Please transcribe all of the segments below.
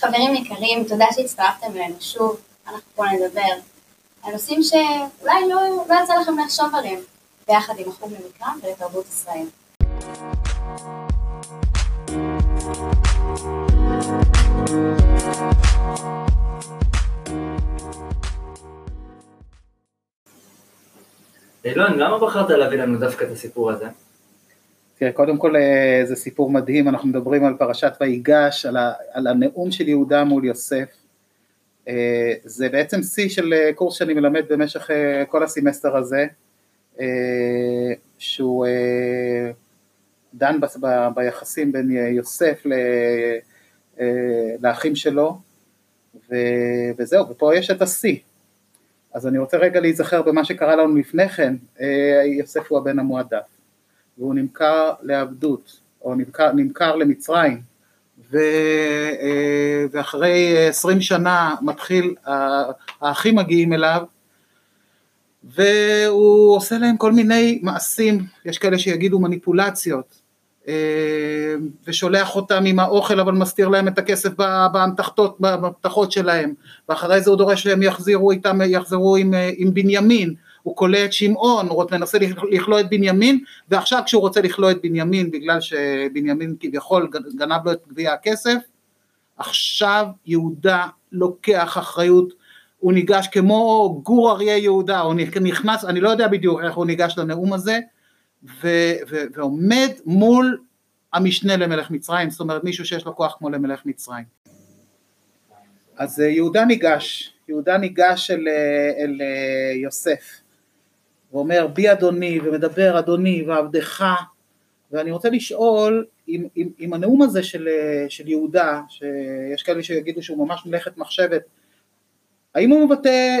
חברים יקרים, תודה שהצטרפתם אלינו שוב, אנחנו פה נדבר על נושאים שאולי לא, לא יצא לכם לחשוב עליהם, ביחד עם החוג למקרא ולתרבות ישראל. אילון, למה בחרת להביא לנו דווקא את הסיפור הזה? תראה, קודם כל אה, זה סיפור מדהים, אנחנו מדברים על פרשת ויגש, על, ה, על הנאום של יהודה מול יוסף. אה, זה בעצם שיא של אה, קורס שאני מלמד במשך כל הסמסטר הזה, שהוא דן ב, ב, ביחסים בין יוסף ל, לאחים שלו, ו, וזהו, ופה יש את השיא. אז אני רוצה רגע להיזכר במה שקרה לנו לפני כן, יוסף הוא הבן המועדף. והוא נמכר לעבדות, או נמכר, נמכר למצרים, ו, אה, ואחרי עשרים שנה מתחיל, האחים מגיעים אליו, והוא עושה להם כל מיני מעשים, יש כאלה שיגידו מניפולציות, אה, ושולח אותם עם האוכל אבל מסתיר להם את הכסף באמתחות שלהם, ואחרי זה הוא דורש שהם יחזירו איתם, יחזרו עם, אה, עם בנימין, הוא כולא את שמעון, הוא מנסה לכלוא את בנימין, ועכשיו כשהוא רוצה לכלוא את בנימין בגלל שבנימין כביכול גנב לו את גביע הכסף, עכשיו יהודה לוקח אחריות, הוא ניגש כמו גור אריה יהודה, הוא נכנס, אני לא יודע בדיוק איך הוא ניגש לנאום הזה, ו, ו, ועומד מול המשנה למלך מצרים, זאת אומרת מישהו שיש לו כוח כמו למלך מצרים. אז יהודה ניגש, יהודה ניגש אל, אל יוסף ואומר בי אדוני ומדבר אדוני ועבדך ואני רוצה לשאול אם, אם, אם הנאום הזה של, של יהודה שיש כאלה שיגידו שהוא ממש מלאכת מחשבת האם הוא מבטא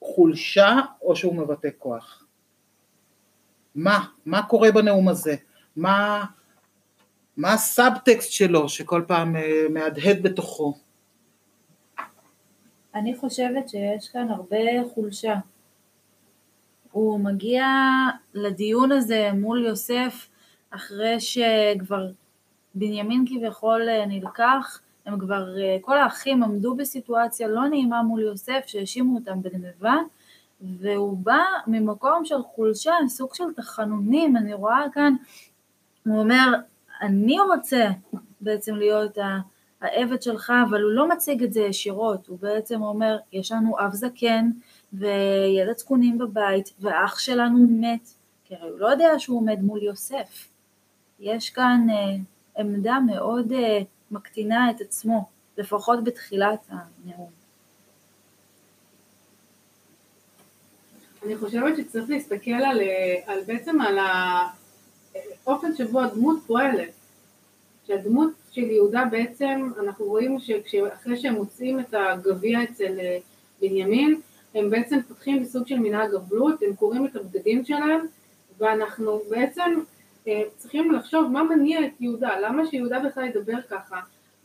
חולשה או שהוא מבטא כוח? מה? מה קורה בנאום הזה? מה, מה הסאבטקסט שלו שכל פעם אה, מהדהד בתוכו? אני חושבת שיש כאן הרבה חולשה הוא מגיע לדיון הזה מול יוסף אחרי שכבר בנימין כביכול אה, נלקח, הם כבר, אה, כל האחים עמדו בסיטואציה לא נעימה מול יוסף שהאשימו אותם בגניבה והוא בא ממקום של חולשה, סוג של תחנונים, אני רואה כאן, הוא אומר, אני רוצה בעצם להיות העבד שלך, אבל הוא לא מציג את זה ישירות, הוא בעצם אומר, יש לנו אב זקן, וילד זקונים בבית, ואח שלנו מת, כי הרי הוא לא יודע שהוא עומד מול יוסף. יש כאן אה, עמדה מאוד אה, מקטינה את עצמו, לפחות בתחילת הנאום. אני חושבת שצריך להסתכל על, אה, על בעצם על האופן שבו הדמות פועלת. שהדמות של יהודה בעצם, אנחנו רואים שאחרי שהם מוצאים את הגביע אצל אה, בנימין, הם בעצם פותחים בסוג של מנהג אבלות, הם קוראים את הבגדים שלהם, ואנחנו בעצם אה, צריכים לחשוב מה מניע את יהודה, למה שיהודה בכלל ידבר ככה,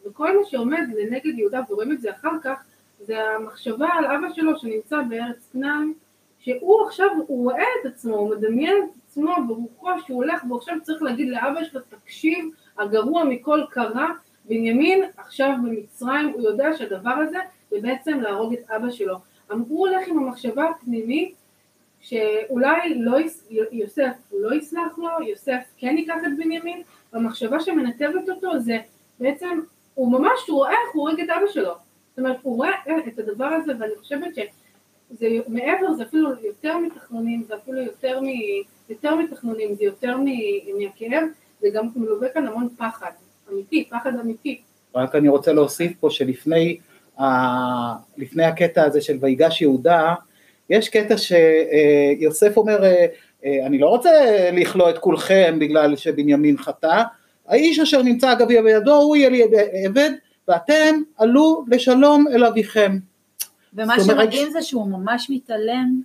וכל מה שעומד לנגד יהודה, ורואים את זה אחר כך, זה המחשבה על אבא שלו שנמצא בארץ כנען, שהוא עכשיו, הוא רואה את עצמו, הוא מדמיין את עצמו ברוחו שהוא הולך, והוא עכשיו צריך להגיד לאבא שלו, תקשיב, הגרוע מכל קרה, בנימין עכשיו במצרים, הוא יודע שהדבר הזה זה בעצם להרוג את אבא שלו. הוא הולך עם המחשבה הפנימית שאולי לא, יוסף הוא לא יסלח לו, יוסף כן ייקח את בנימין, והמחשבה שמנתבת אותו זה בעצם, הוא ממש רואה איך הוא הורג את אבא שלו. זאת אומרת, הוא רואה את הדבר הזה, ואני חושבת שזה מעבר, זה אפילו יותר מתחנונים, זה אפילו יותר, מ, יותר מתחנונים, זה יותר מהכאב, זה גם מלווה כאן המון פחד, אמיתי, פחד אמיתי. רק אני רוצה להוסיף פה שלפני לפני הקטע הזה של ויגש יהודה, יש קטע שיוסף אומר, אה, אה, אני לא רוצה לכלוא את כולכם בגלל שבנימין חטא, האיש אשר נמצא הגביע בידו הוא יהיה לי עבד, ואתם עלו לשלום אל אביכם. ומה שמדהים זה שהוא ממש מתעלם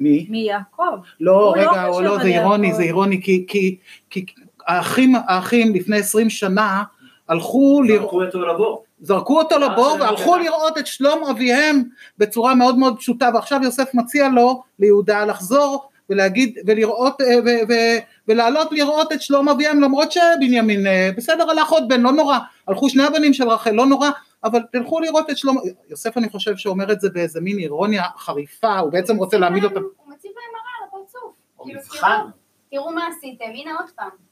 מי? מיעקב. לא, רגע, לא, לא, זה אירוני, זה אירוני, כי, כי, כי האחים, האחים לפני עשרים שנה הלכו אותו לבור. זרקו אותו לבור והלכו לראות את שלום אביהם בצורה מאוד מאוד פשוטה ועכשיו יוסף מציע לו ליהודה לחזור ולהגיד ולראות אה, ולעלות לראות את שלום אביהם למרות שבנימין אה, בסדר הלך עוד בן לא נורא הלכו שני הבנים של רחל לא נורא אבל תלכו לראות את שלמה, יוסף אני חושב שאומר את זה באיזה מין אירוניה חריפה, הוא בעצם רוצה להעמיד אותם, הוא מציב להם מראה על הפרצוף. כאילו, תראו מה עשיתם, הנה עוד פעם.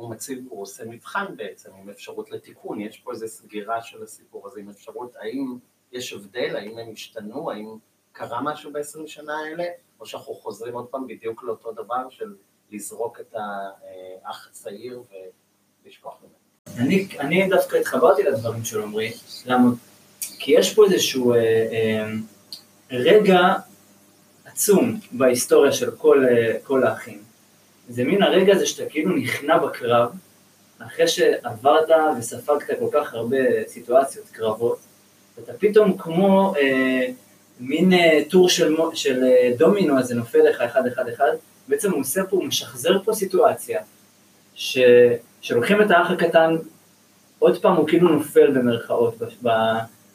הוא מציב, הוא עושה מבחן בעצם עם אפשרות לתיקון, יש פה איזו סגירה של הסיפור הזה עם אפשרות, האם יש הבדל, האם הם השתנו, האם קרה משהו בעשרים שנה האלה, או שאנחנו חוזרים עוד פעם בדיוק לאותו דבר של לזרוק את האח הצעיר ולשכוח ממנו. אני, אני דווקא התחברתי לדברים של עמרי, למה? כי יש פה איזשהו אה, אה, רגע עצום בהיסטוריה של כל, אה, כל האחים. זה מין הרגע הזה שאתה כאילו נכנע בקרב, אחרי שעברת וספגת כל כך הרבה סיטואציות, קרבות, ואתה פתאום כמו אה, מין אה, טור של, של אה, דומינו הזה נופל לך אחד אחד אחד, בעצם הוא עושה פה, הוא משחזר פה סיטואציה, ש, שלוקחים את האח הקטן, עוד פעם הוא כאילו נופל במרכאות, ב, ב,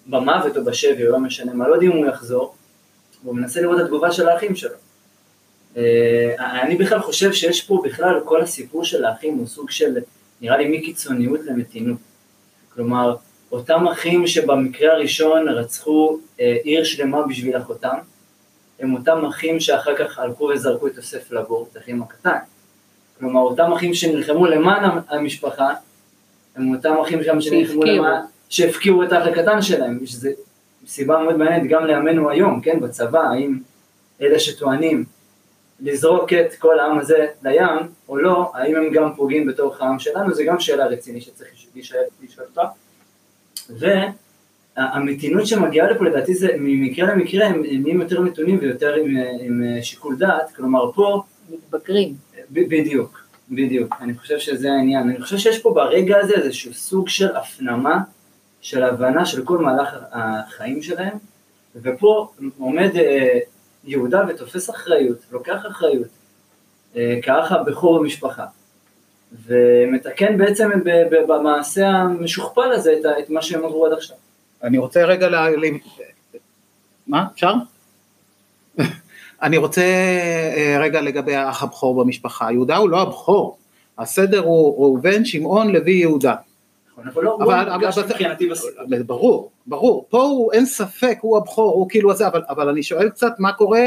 במוות או בשבי, או לא משנה מה, לא יודעים אם הוא יחזור, והוא מנסה לראות את התגובה של האחים שלו. אה, אני בכלל חושב שיש פה בכלל, כל הסיפור של האחים הוא סוג של, נראה לי מקיצוניות למתינות. כלומר, אותם אחים שבמקרה הראשון רצחו אה, עיר שלמה בשביל אחותם, הם אותם אחים שאחר כך הלכו וזרקו את יוסף לבור, את האחים הקטן. כלומר, אותם אחים שנלחמו למען המשפחה, הם אותם אחים שם שנלחמו. למען, שהפקירו את האח הקטן שלהם, שזה סיבה מאוד מעניינת גם לימינו היום, כן, בצבא, האם אלה שטוענים לזרוק את כל העם הזה לים, או לא, האם הם גם פוגעים בתוך העם שלנו, זה גם שאלה רצינית שצריך לשאול אותה. והמתינות שמגיעה לפה לדעתי זה ממקרה למקרה הם נהיים יותר מתונים ויותר עם, עם שיקול דעת, כלומר פה, מתבגרים. בדיוק, בדיוק, אני חושב שזה העניין, אני חושב שיש פה ברגע הזה איזשהו סוג של הפנמה, של הבנה של כל מהלך החיים שלהם, ופה עומד אה, יהודה ותופס אחריות, לוקח אחריות, אה, כאח הבכור במשפחה, ומתקן בעצם במעשה המשוכפל הזה את, מה שהם עברו עד עכשיו. אני רוצה רגע ל... ל- מה, אפשר? אני רוצה אה, רגע לגבי האח הבכור במשפחה, יהודה הוא לא הבכור, הסדר הוא ראובן, שמעון, לוי, יהודה. נכון, אבל לא, אבל-. ברור, ברור, פה הוא אין ספק, הוא הבכור, הוא כאילו הזה, אבל, אבל אני שואל קצת מה קורה,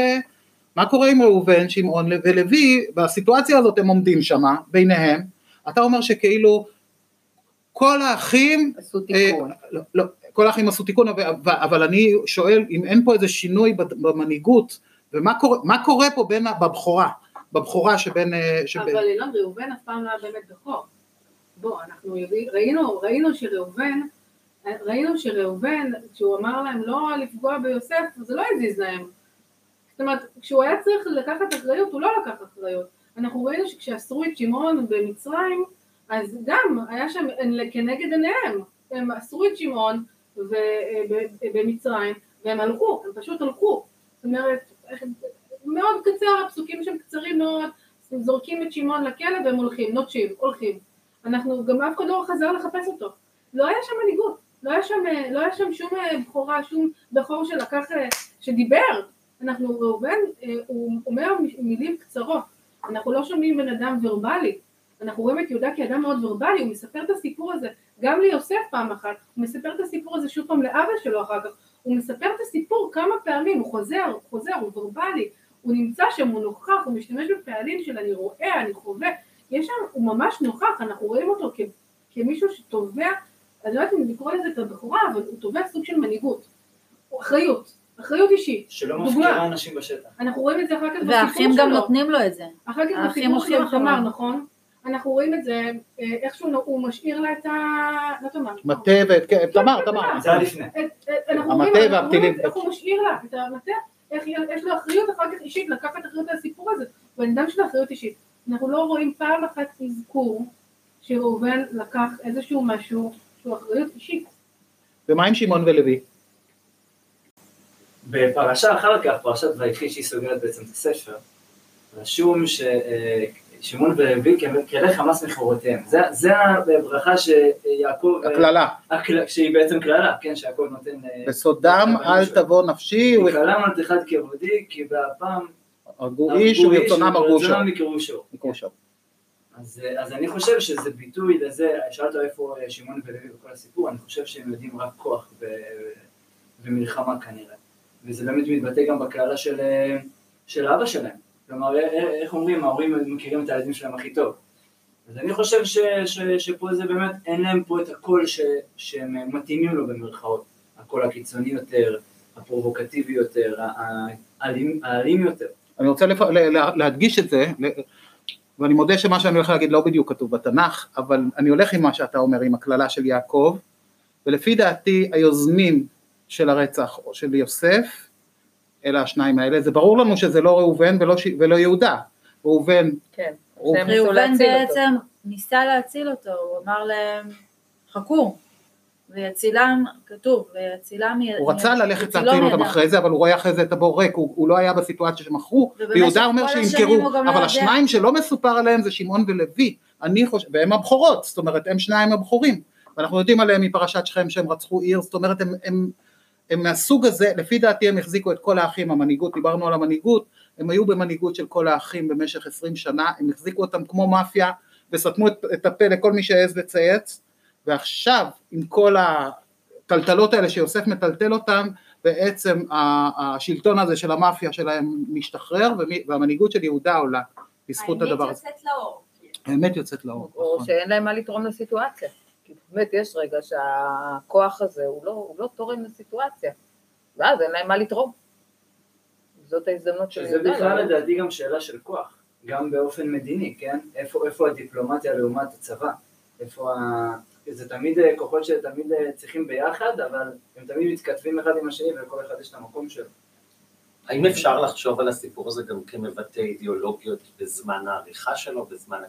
מה קורה עם ראובן, שמעון ולוי, בסיטואציה הזאת הם עומדים שמה, ביניהם, אתה אומר שכאילו כל האחים, עשו אה, תיקון. לא, לא, כל האחים עשו תיקון, אבל, אבל אני שואל אם אין פה איזה שינוי במנהיגות, ומה קורה, מה קורה פה בין, בבכורה, בבכורה שבין, אה, שבין אבל אילון ראובן אף פעם לא היה באמת בכור. בוא, אנחנו יודעים, ראינו, ראינו שראובן, ראינו שראובן, כשהוא אמר להם לא לפגוע ביוסף, זה לא הזיז להם. זאת אומרת, כשהוא היה צריך לקחת אחריות, הוא לא לקח אחריות. אנחנו ראינו שכשאסרו את שמעון במצרים, אז גם היה שם כנגד עיניהם. הם אסרו את שמעון במצרים, והם הלכו, הם פשוט הלכו. זאת אומרת, מאוד קצר, הפסוקים שם קצרים מאוד, זורקים את שמעון לכלא והם הולכים, נוטשים, הולכים. אנחנו, גם אף אחד לא חזר לחפש אותו. לא היה שם מנהיגות, לא שם, לא היה שם שום אה, בכורה, שום בכור שלקח, אה, שדיבר. אנחנו, ראובן, אה, הוא אומר מילים קצרות. אנחנו לא שומעים בן אדם ורבלי. אנחנו רואים את יהודה כאדם מאוד ורבלי, הוא מספר את הסיפור הזה גם ליוסף פעם אחת, הוא מספר את הסיפור הזה שוב פעם לאבא שלו אחר כך, הוא מספר את הסיפור כמה פעמים, הוא חוזר, הוא חוזר, הוא ורבלי, הוא נמצא שם, הוא נוכח, הוא משתמש בפעלים של אני רואה, אני חווה, יש שם, הוא ממש נוכח, אנחנו רואים אותו כ, כמישהו שתובע, אני לא יודעת אם לקרוא לזה את הבכורה, אבל הוא תובע סוג של מנהיגות, אחריות, אחריות אישית, שלא דוגמה. מפקירה אנשים בשטח. אנחנו רואים את זה אחר כך בסיפור שלו, והאחים גם נותנים לו את זה. אחר כך בסיפור הולכים של תמר. נכון? אנחנו רואים את זה, אה, איכשהו הוא משאיר לה את ה... לא תמר. מטה ואת, כן, תמר, תמר, זה היה לפני. המטה והפתילים. רואים איך הוא משאיר לה את המטה, איך יש לו אחריות אחר כך אישית לקחת אחריות על הסיפור הזה, הוא בן אדם של אחריות אישית. אנחנו לא רואים פעם אחת אזכור שראובן לקח איזשהו משהו שהוא אחריות אישית. ומה עם שמעון ולוי? בפרשה אחר כך, פרשת ויחי שהיא סוגרת בעצם את הספר, רשום ששמעון ולוי כלי חמאס מכורותיהם. זה, זה הברכה שיעקב, הקללה, הקל- שהיא בעצם קללה, כן, שיעקב נותן, אה, בסודם אל תבוא נפשי, וקללה על אחד כבודי, כי בהפעם הרגו איש וברצונם הרגו שור. יקראו שור. אז, אה, אז אני חושב שזה ביטוי לזה, שאלת איפה אה, שמעון ולוי בכל הסיפור, אני חושב שהם יודעים רק כוח ו, ומלחמה כנראה. וזה באמת מתבטא גם בקללה של, אה, של אבא שלהם. כלומר, איך אומרים, ההורים מכירים את הילדים שלהם הכי טוב. אז אני חושב ש, ש, שפה זה באמת, אין להם פה את הקול ש, שהם מתאימים לו במרכאות. הקול הקיצוני יותר, הפרובוקטיבי יותר, האלים, האלים יותר. אני רוצה לפ... להדגיש את זה, ואני מודה שמה שאני הולך להגיד לא בדיוק כתוב בתנ"ך, אבל אני הולך עם מה שאתה אומר, עם הקללה של יעקב, ולפי דעתי היוזמים של הרצח או של יוסף, אלה השניים האלה, זה ברור לנו שזה לא ראובן ולא, ש... ולא יהודה, ראובן, כן, ראובן בעצם ניסה להציל אותו, הוא אמר להם חכו, ויצילם, כתוב, ויצילם... הוא רצה ללכת להציל אותם אחרי זה, אבל הוא רואה אחרי זה את הבור ריק, הוא, הוא לא היה בסיטואציה שמכרו, ויהודה אומר שימכרו, אבל לא השניים שלא מסופר עליהם זה שמעון ולוי, אני חושב, והם הבכורות, זאת אומרת הם שניים הבכורים, ואנחנו יודעים עליהם מפרשת שכם שהם רצחו עיר, זאת אומרת הם, הם, הם מהסוג הזה, לפי דעתי הם החזיקו את כל האחים, המנהיגות, דיברנו על המנהיגות, הם היו במנהיגות של כל האחים במשך עשרים שנה, הם החזיקו אותם כמו מאפיה, וסתמו את, את הפה לכל מי שהעז לצייץ, ועכשיו עם כל הטלטלות האלה שיוסף מטלטל אותם בעצם השלטון הזה של המאפיה שלהם משתחרר והמנהיגות של יהודה עולה בזכות הדבר הזה. האמת יוצאת לאור. האמת יוצאת לאור. או נכון. שאין להם מה לתרום לסיטואציה. כי באמת יש רגע שהכוח הזה הוא לא, הוא לא תורם לסיטואציה, ואז אין להם מה לתרום. זאת ההזדמנות של יהודה. שזה בכלל לדעתי גם שאלה של כוח, גם באופן מדיני, כן? איפה, איפה הדיפלומטיה לעומת הצבא? איפה ה... זה תמיד אה, כוחות שתמיד אה, צריכים ביחד, אבל הם תמיד מתכתבים אחד עם השני ולכל אחד יש את המקום שלו. האם אפשר לחשוב על הסיפור הזה גם כמבטא אידיאולוגיות בזמן העריכה שלו, בזמן,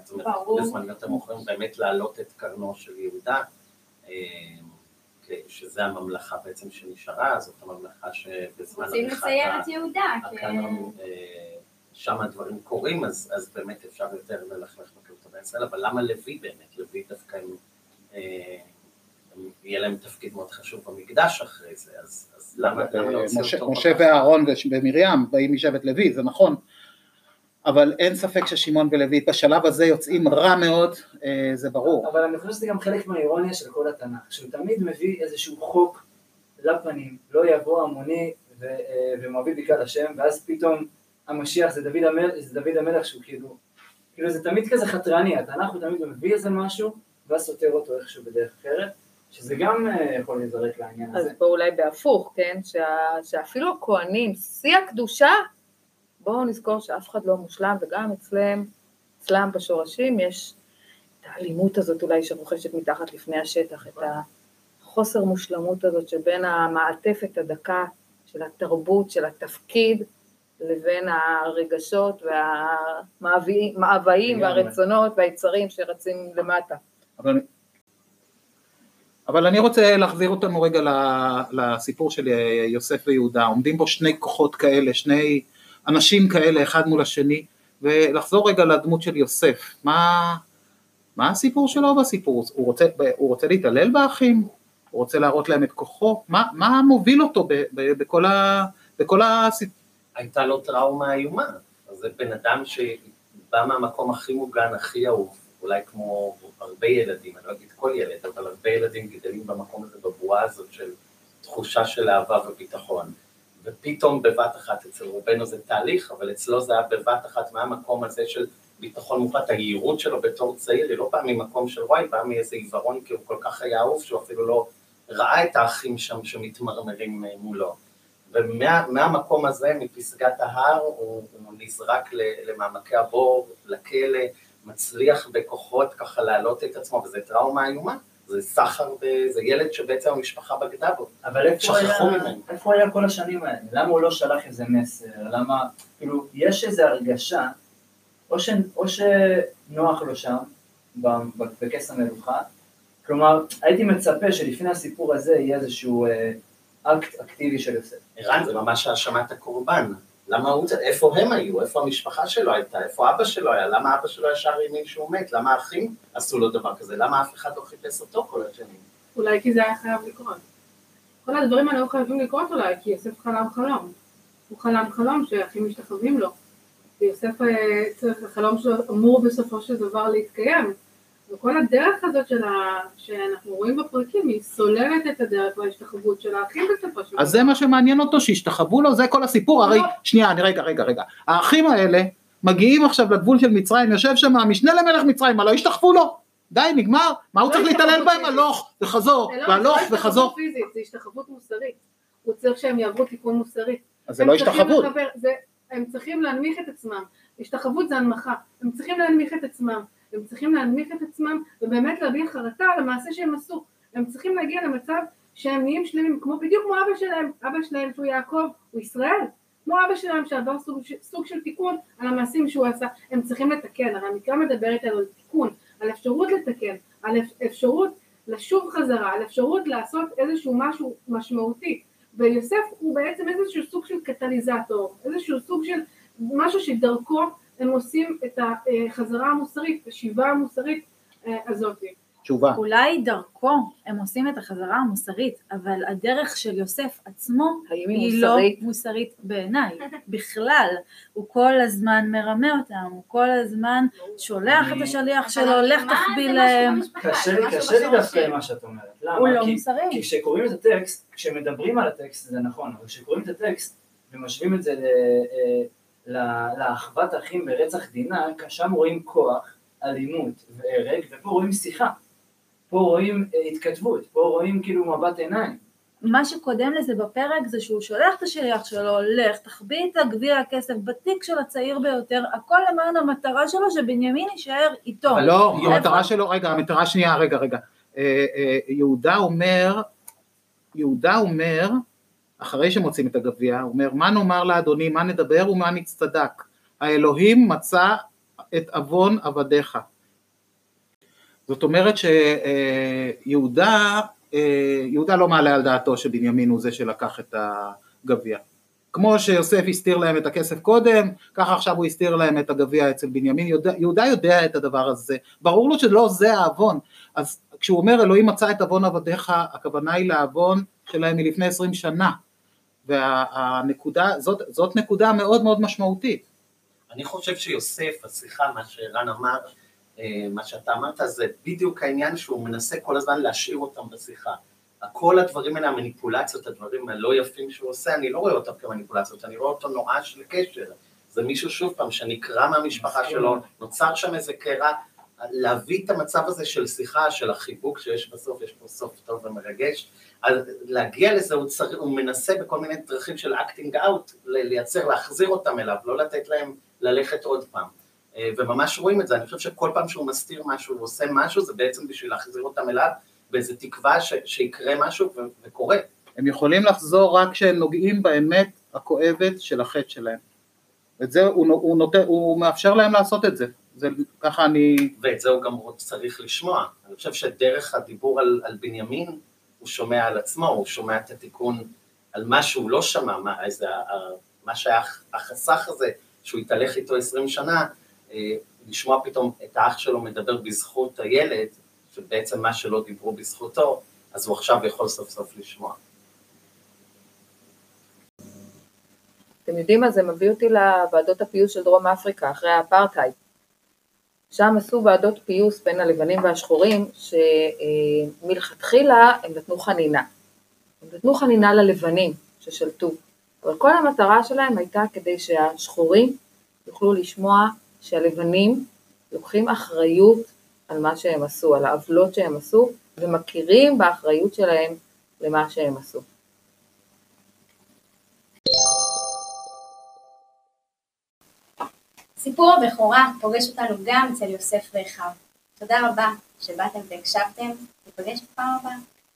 בזמן יותר מאוחרים, באמת להעלות את קרנו של יהודה, אה, שזה הממלכה בעצם שנשארה, זאת הממלכה שבזמן. רוצים לצייר את יהודה. כן. שם הדברים קורים, אז, אז באמת אפשר יותר ללכלך בקלטורי ישראל, אבל למה לוי באמת? לוי דווקא עם יהיה להם תפקיד מאוד חשוב במקדש אחרי זה, אז, אז למה, למה לא משה, אותו? משה ואהרון ומרים באים משבט לוי, זה נכון, אבל אין ספק ששמעון ולוי בשלב הזה יוצאים רע מאוד, אה, זה ברור. אבל אני חושב שזה גם חלק מהאירוניה של כל התנ"ך, שהוא תמיד מביא איזשהו חוק לפנים, לא יבוא המוני ו, אה, ומביא בקהל השם, ואז פתאום המשיח זה דוד המלך, זה דוד המלך שהוא כאילו, כאילו זה תמיד כזה חתרני, התנ"ך הוא תמיד מביא איזה משהו ואז סותר אותו איכשהו בדרך אחרת, שזה גם אה, יכול להיזרק לעניין הזה. אז פה אולי בהפוך, כן? שה, שאפילו הכוהנים, שיא הקדושה, בואו נזכור שאף אחד לא מושלם, וגם אצלם, אצלם בשורשים יש את האלימות הזאת אולי שרוכשת מתחת לפני השטח, את החוסר מושלמות הזאת שבין המעטפת הדקה של התרבות, של התפקיד, לבין הרגשות והמאוויים והרצונות והיצרים שרצים למטה. אבל, אבל אני רוצה להחזיר אותנו רגע לסיפור של יוסף ויהודה, עומדים בו שני כוחות כאלה, שני אנשים כאלה אחד מול השני, ולחזור רגע לדמות של יוסף, מה, מה הסיפור שלו בסיפור? הוא רוצה, הוא רוצה להתעלל באחים? הוא רוצה להראות להם את כוחו? מה, מה מוביל אותו ב, ב, בכל, ה, בכל הסיפור? הייתה לו טראומה איומה, זה בן אדם שבא מהמקום הכי מוגן, הכי אהוב, אולי כמו הרבה ילדים, אני לא אגיד כל ילד, אבל הרבה ילדים גדלים במקום הזה, בבועה הזאת של תחושה של אהבה וביטחון. ופתאום בבת אחת, אצל רובנו זה תהליך, אבל אצלו זה היה בבת אחת מהמקום הזה של ביטחון מוחלט, היהירות שלו בתור צעיר היא לא באה ממקום של וואי, באה מאיזה עיוורון, כי הוא כל כך היה אהוב שהוא אפילו לא ראה את האחים שם שמתמרמרים מולו. ומהמקום הזה, מפסגת ההר, הוא, הוא נזרק למעמקי הבור, לכלא, מצליח בכוחות ככה להעלות את עצמו, וזה טראומה איומה. זה סחר, זה ילד שבעצם המשפחה בגדה בו. אבל איפה היה, איפה היה כל השנים האלה? למה הוא לא שלח איזה מסר? למה, כאילו, יש איזו הרגשה, או, ש, או שנוח לו שם, בכס המלוכה, כלומר, הייתי מצפה שלפני הסיפור הזה יהיה איזשהו אה, אקט אקטיבי של יוסף. ערן, זה ממש האשמת הקורבן. למה הוא, איפה הם היו, איפה המשפחה שלו הייתה, איפה אבא שלו היה, למה אבא שלו ישר האמין שהוא מת, למה האחים עשו לו דבר כזה, למה אף אחד לא חיפש אותו כל השנים? אולי כי זה היה חייב לקרות. כל הדברים האלה היו חייבים לקרות אולי, כי יוסף חלם חלום. הוא חלם חלום שאחים משתחווים לו. ויוסף אה, צריך, החלום שלו אמור בסופו של דבר להתקיים. וכל הדרך הזאת של ה... שאנחנו רואים בפרקים, היא סוללת את הדרך להשתחוות של האחים בסופו של דבר. אז זה מה שמעניין אותו, שישתחוו לו, זה כל הסיפור, הרי, לא. שנייה, אני רגע, רגע, רגע, האחים האלה מגיעים עכשיו לגבול של מצרים, יושב שם המשנה למלך מצרים, מה לא השתחוו לו? די, נגמר, מה הוא לא צריך להתעלל בהם? הלוך וחזור, לא- והלוך זה לא וחזור, פיזית, זה השתחוות מוסרית. הוא צריך שהם יעברו תיקון מוסרי. אז זה לא השתחוות. הם צריכים להנמיך את עצמם. השתחוות זה הנמכה. הם צריכים להנמיך את עצמם. הם צריכים להנמיך את עצמם ובאמת להביע חרטה על המעשה שהם עשו. הם צריכים להגיע למצב שהם נהיים שלמים, כמו בדיוק כמו אבא שלהם. אבא שלהם שהוא יעקב, הוא ישראל. כמו אבא שלהם שעבר סוג, סוג של תיקון על המעשים שהוא עשה. הם צריכים לתקן. הרי המקרא מדבר איתנו על תיקון, על אפשרות לתקן, על אפ- אפשרות לשוב חזרה, על אפשרות לעשות איזשהו משהו משמעותי. ויוסף הוא בעצם איזשהו סוג של קטליזטור, איזשהו סוג של משהו שדרכו הם עושים את החזרה המוסרית, השיבה המוסרית אה, הזאת. תשובה. אולי דרכו הם עושים את החזרה המוסרית, אבל הדרך של יוסף עצמו היא היא לא מוסרית? מוסרית בעיניי, בכלל. הוא כל הזמן מרמה אותם, הוא כל הזמן שולח את אני- השליח אבל שלו, לך תחביא להם. קשה לי, קשה לי דווקא. עם מה שאת אומרת. למה? הוא לא כי- מוסרי. כי כשקוראים את הטקסט, כשמדברים על הטקסט זה נכון, אבל כשקוראים את הטקסט ומשווים את זה ל- אה, ל- לאחוות האחים ברצח דינה, שם רואים כוח, אלימות והרג, ופה רואים שיחה. פה רואים אה, התכתבות, פה רואים כאילו מבט עיניים. מה שקודם לזה בפרק זה שהוא שולח את השליח שלו, לך, תחביא את הגביע הכסף בתיק של הצעיר ביותר, הכל למען המטרה שלו שבנימין יישאר איתו. אבל לא? המטרה שלו, רגע, המטרה שנייה, רגע, רגע. אה, אה, יהודה אומר, יהודה אומר, אחרי שמוצאים את הגביע, הוא אומר, מה נאמר לאדוני, מה נדבר ומה נצטדק? האלוהים מצא את עוון עבדיך. זאת אומרת שיהודה, יהודה לא מעלה על דעתו שבנימין הוא זה שלקח את הגביע. כמו שיוסף הסתיר להם את הכסף קודם, ככה עכשיו הוא הסתיר להם את הגביע אצל בנימין, יהודה, יהודה יודע את הדבר הזה, ברור לו שלא זה העוון, אז כשהוא אומר אלוהים מצא את עוון עבדיך, הכוונה היא לעוון שלהם מלפני עשרים שנה, והנקודה, זאת, זאת נקודה מאוד מאוד משמעותית. אני חושב שיוסף, השיחה, מה שערן אמר, אה, מה שאתה אמרת, זה בדיוק העניין שהוא מנסה כל הזמן להשאיר אותם בשיחה. כל הדברים האלה, המניפולציות, הדברים הלא יפים שהוא עושה, אני לא רואה אותם כמניפולציות, אני רואה אותו נואש לקשר. זה מישהו, שוב פעם, שנקרע מהמשפחה שלו, נוצר שם איזה קרע, להביא את המצב הזה של שיחה, של החיבוק שיש בסוף, יש פה סוף טוב ומרגש, להגיע לזה, הוא, צר... הוא מנסה בכל מיני דרכים של acting out, לייצר, להחזיר אותם אליו, לא לתת להם ללכת עוד פעם. אה, וממש רואים את זה, אני חושב שכל פעם שהוא מסתיר משהו, הוא עושה משהו, זה בעצם בשביל להחזיר אותם אליו, באיזו תקווה ש... שיקרה משהו ו... וקורה. הם יכולים לחזור רק כשהם נוגעים באמת הכואבת של החטא שלהם. את זה הוא, הוא, נותן, הוא מאפשר להם לעשות את זה, זה ככה אני... ואת זה הוא גם צריך לשמוע. אני חושב שדרך הדיבור על, על בנימין, הוא שומע על עצמו, הוא שומע את התיקון על מה שהוא לא שמע, מה, איזה, מה שהיה החסך הזה, שהוא התהלך איתו עשרים שנה, אה, לשמוע פתאום את האח שלו מדבר בזכות הילד, שבעצם מה שלא דיברו בזכותו, אז הוא עכשיו יכול סוף סוף לשמוע. אתם יודעים מה, זה מביא אותי לוועדות הפיוס של דרום אפריקה, אחרי האפרטהייד. שם עשו ועדות פיוס בין הלבנים והשחורים, שמלכתחילה הם נתנו חנינה. הם נתנו חנינה ללבנים ששלטו, אבל כל המטרה שלהם הייתה כדי שהשחורים יוכלו לשמוע שהלבנים לוקחים אחריות על מה שהם עשו, על העוולות שהם עשו, ומכירים באחריות שלהם למה שהם עשו. סיפור הבכורה פוגש אותנו גם אצל יוסף ואחיו. תודה רבה שבאתם והקשבתם, ניפגש בפעם הבאה.